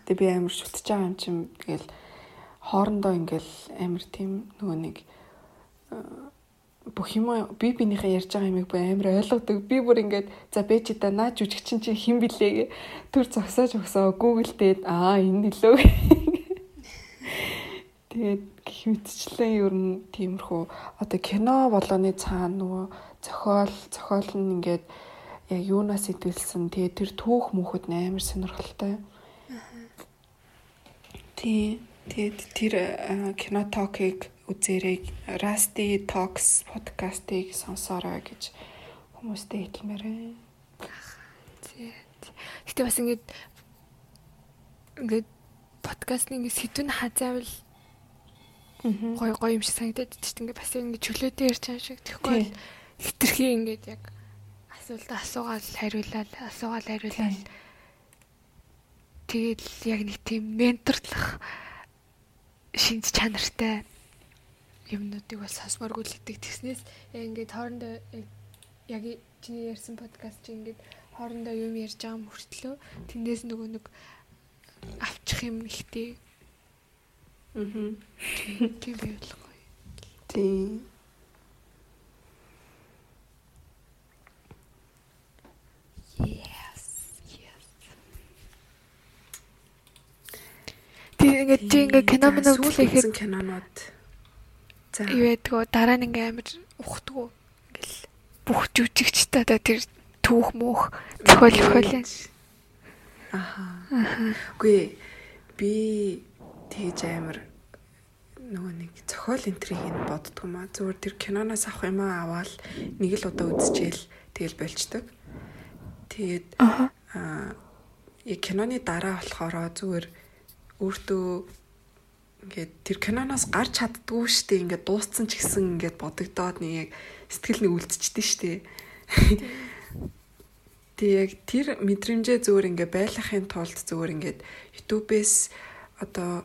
Тэгээ би амар шүтж байгаа юм чим тэгэл хоорондоо ингээл амар тийм нөгөө нэг бүх юм би бинийхээ ярьж байгаа юмыг би амар ойлгодог. Би бүр ингээд за бэжида наа жүжигчин чинь хэн блээ төр зогсоож өгсөө Google дээр аа энэ нөлөө. Тэгээд гих мэтчлэн ер нь тиймэрхүү одоо кино болооны цаана нөгөө зохиол зохиол нь ингээд яг юунаас идэлсэн тэгээ тэр түүх мөнхөд амар сонирхолтой. Тий. Тэгээд тэр кино токийг үзээрэй. Rusty Talks подкастыг сонсоорой гэж хүмүүстэй хэлмээрээ. Гэтэ бас ингээд ингээд подкастны ингээд сэдвэн хазаавал гой гой юм шиг санагдаад тийм ингээд бас ингээд чөлөөтэй ярьж байгаа шиг тэгэхгүй хитрхи ингээд яг асуултаа асуугаал хариулаад асуугаал хариулаад тэгээд яг нэг тийм менторлох шинж чанартай юмнуудыг бас сонсморгүй л идэг. Тэгснээс ингээд хоорондоо яг чиний ярьсан подкаст чи ингээд хоорондоо юм ярьж байгаа мөртлөө тэндээс нөгөө нэг авчих юм ихтэй. Аа. Тийм байлгүй. Тийм. Yes. Yes. Тэгээ ингээд чи ингээд кино минь үзлэхэд кинонууд За. Юу ядгөө дараа нь ингээм амар ухтгуу. Ингээл бүх жүжигчтэй одоо тэр түүх мөх зохиол зохиол. Аха. Үгүй би тэгж амар нөгөө нэг зохиол энтриг нь боддгоо маа. Зүгээр тэр киноноос авах юм аваад нэг л удаа үзчихэл тэгэл болчдөг. Тэгээд аа яг киноны дараа болохоор зүгээр өөртөө ингээд тэр киноноос гарч чаддгүй штэ ингээд дууссан ч гэсэн ингээд бодогдоод нэг яг сэтгэл нэг үлдчихдээ штэ. Тэг яг тэр мэдрэмжээ зөөр ингээд байлгахын тулд зөөр ингээд YouTube-ээс одоо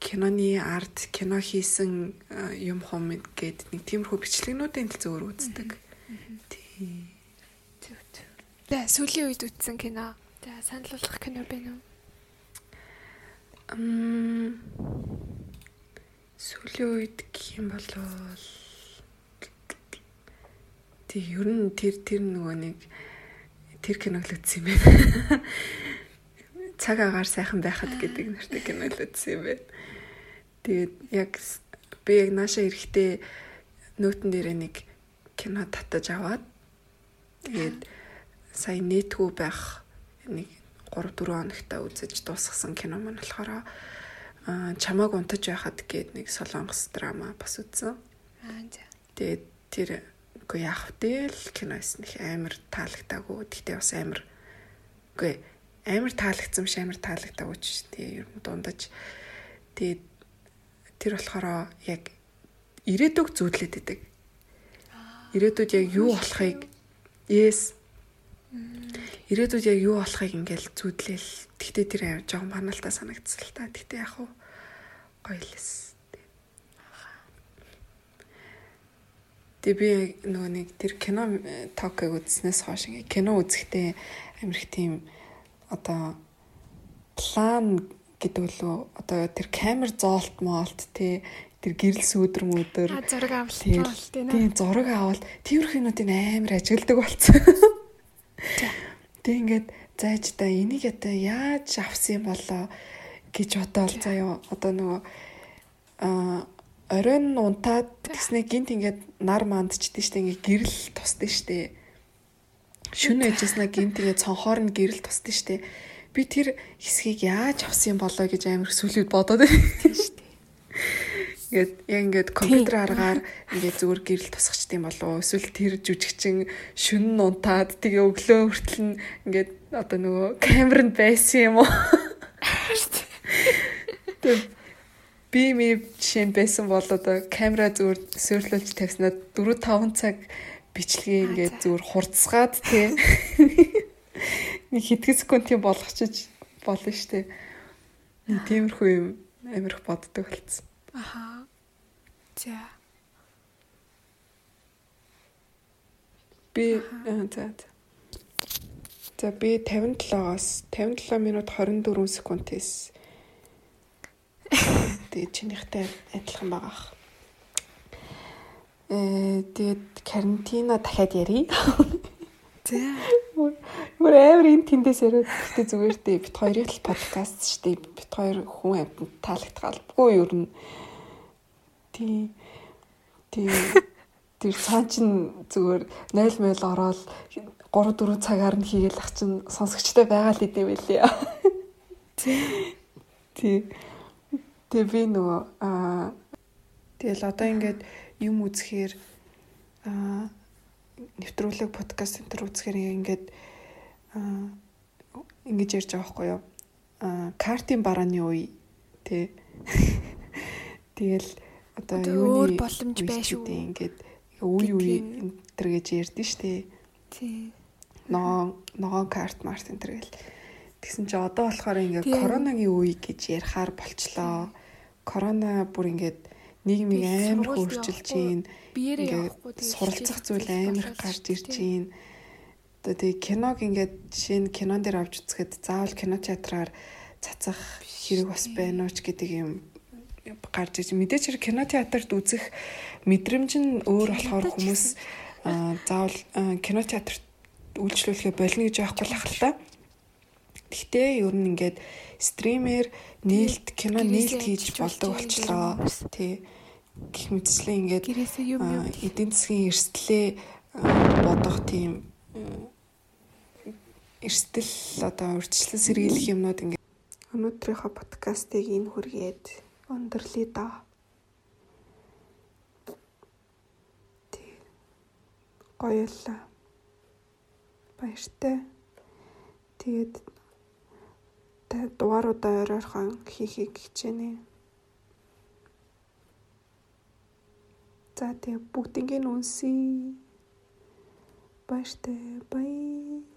киноны арт, кино хийсэн юм хом гэд нэг тиймэрхүү бичлэгнүүдийн л зөөр үздэг. Тий. Тэ сүүлийн үед үзсэн кино. За санал болгох кино байна уу? Мм сүүлийн үед гэх юм бол тий ер нь тэр тэр нөгөө нэг тэр киног л үзсэн юм байна. [LAUGHS] Цаг агаар сайхан байхад гэдэг нэртэй киног л үзсэн юм байна. Тэгээд яг би яг нааша эрэхтэй нөтөн дээр нэг кино татаж аваад тэгээд сая нэтгүү байх нэг 3 4 хоногта үзэж дуусгасан кино маань болохоор чамааг унтаж байхад гээд нэг солонгос драма бас үзсэн. Аа. Тэгээд тэр үгүй яах вэ л киноос нэг амар таалагдаагүй. Тэгтээ бас амар үгүй амар таалагдсан биш амар таалагдаагүй ч тий ер нь дундаж. Тэгээд тэр болохоор яг ирээдүг зүудлээд идэг. Ирээдүйд яг юу болохыг yes Ирээдүйд яг юу болохыг ингээл зүудлээл. Тэгтээ тэр аав жоохон баналтаа санагдсан л та. Тэгтээ яг уу гоё лээс. Тэг би нөгөө нэг тэр кино токыг үзснээс хойш ингээ кино үзэхдээ амирх тийм одоо план гэдэг лөө одоо тэр камер зоолт моолт те тэр гэрэл сүүдэр мөдөр зураг авалт тийм зураг авалт. Тиймэрхүүнүүдийн амар ажигладаг болсон. Тэг ингээд зайж та энийг одоо яаж авсан юм болоо гэж бодоол заяа одоо нөгөө а оройн унтаад гэснээ гинт ингээд нар мандчихдээ штэ ингээд гэрэл тусдээ штэ Шүн ажиснаа гинт тэгээ цонхоор нь гэрэл тусдээ штэ. Би тэр хэсгийг яаж авсан болоо гэж амар сүлүүд бодоод байсан штэ. Ингээд яг ингээд компьютер аргаар ингээд зүгээр гэрэл тусахчт юм болов эсвэл тэр жүжигчин шүн унтаад тэгээ өглөө хүртэл нь ингээд одоо нөгөө камеранд байсан юм уу? Тэг би ми жишээ байсан бол одоо камера зүгээр суурлуулж тавьснаа 4 5 цаг бичлэгээ ингээд зүгээр хурцгаад тий [LAUGHS] нэг хэдхэн секундын болгочиж болно штэ. Нэг тиймэрхүү юм амирх боддог болсон. Аха. За. Би за. За би 57-аас 57 минут 24 секундээс [LAUGHS] Тэгээд чинийхтэй адилхан байгаа. Э тэгээд карантина дахиад ярий. За. Мөр амар энэ тэндээс яриад гэхдээ зүгээр дээ бит хоёрын л подкаст шүү дээ. Бит хоёр хүн амьтанд таалагдгалгүй юу ер нь. Тий. Тий. Тэр цаан чин зүгээр 0 мэл ороод 3 4 цагаар нь хийгээл ах чин сонсогчтой байгаа л идэв байлээ. Тий. Тий. Тэгээ би нөгөө аа тэгэл одоо ингээд юм үзэхээр аа нэвтрүүлэг подкаст энэ төр үзэхээр ингээд аа ингэж ярьж байгаа байхгүй юу? Аа картын барааны үе тий. [LAUGHS] Тэгэл одоо юуны боломж байшгүй ингээд үе үе энэ төр гэж ярьдэн штэ. Тий. Ногоон ногоон карт март энэ төр гэл. Тэгсэн чи одоо болохоор ингээд коронагийн үе гэж ярихаар болчлоо. Корона бүр ингээд нийгмийг амар хөрчилж гин. Ингээд суралцах зүйл амар гарч ирж гин. Одоо тэгээ киног ингээд жишээ нь кинон дээр авч үзэхэд заавал кино театраар цацах хэрэг бас байна уу ч гэдэг юм гарч ирж мэдээч хэрэг кино театрт үзэх мэдрэмж нь өөр болохоор хүмүүс заавал кино театрт үйлчлүүлэхэ болно гэж байхгүй л ахalta. Гэхдээ ер нь ингээд стример нээлт кино нээлт хийж болдог болчлоо. Тий. Гэх мэтчлээ ингээд эдийн засгийн эрсдлээ бодох тийм эрсдэл одоо урьдчилан сэргийлэх юмнууд ингээд өнөөдрийнхөө подкастыг энэ хүргээд өндөрлөе да. Тий. Гоёлаа. Баяртай. Тэгээд дугааруудаа ойр ойрхон хийхийг хичээнэ. За тэгээ бүгднийг нь үнсий. Баяртай. Баяр.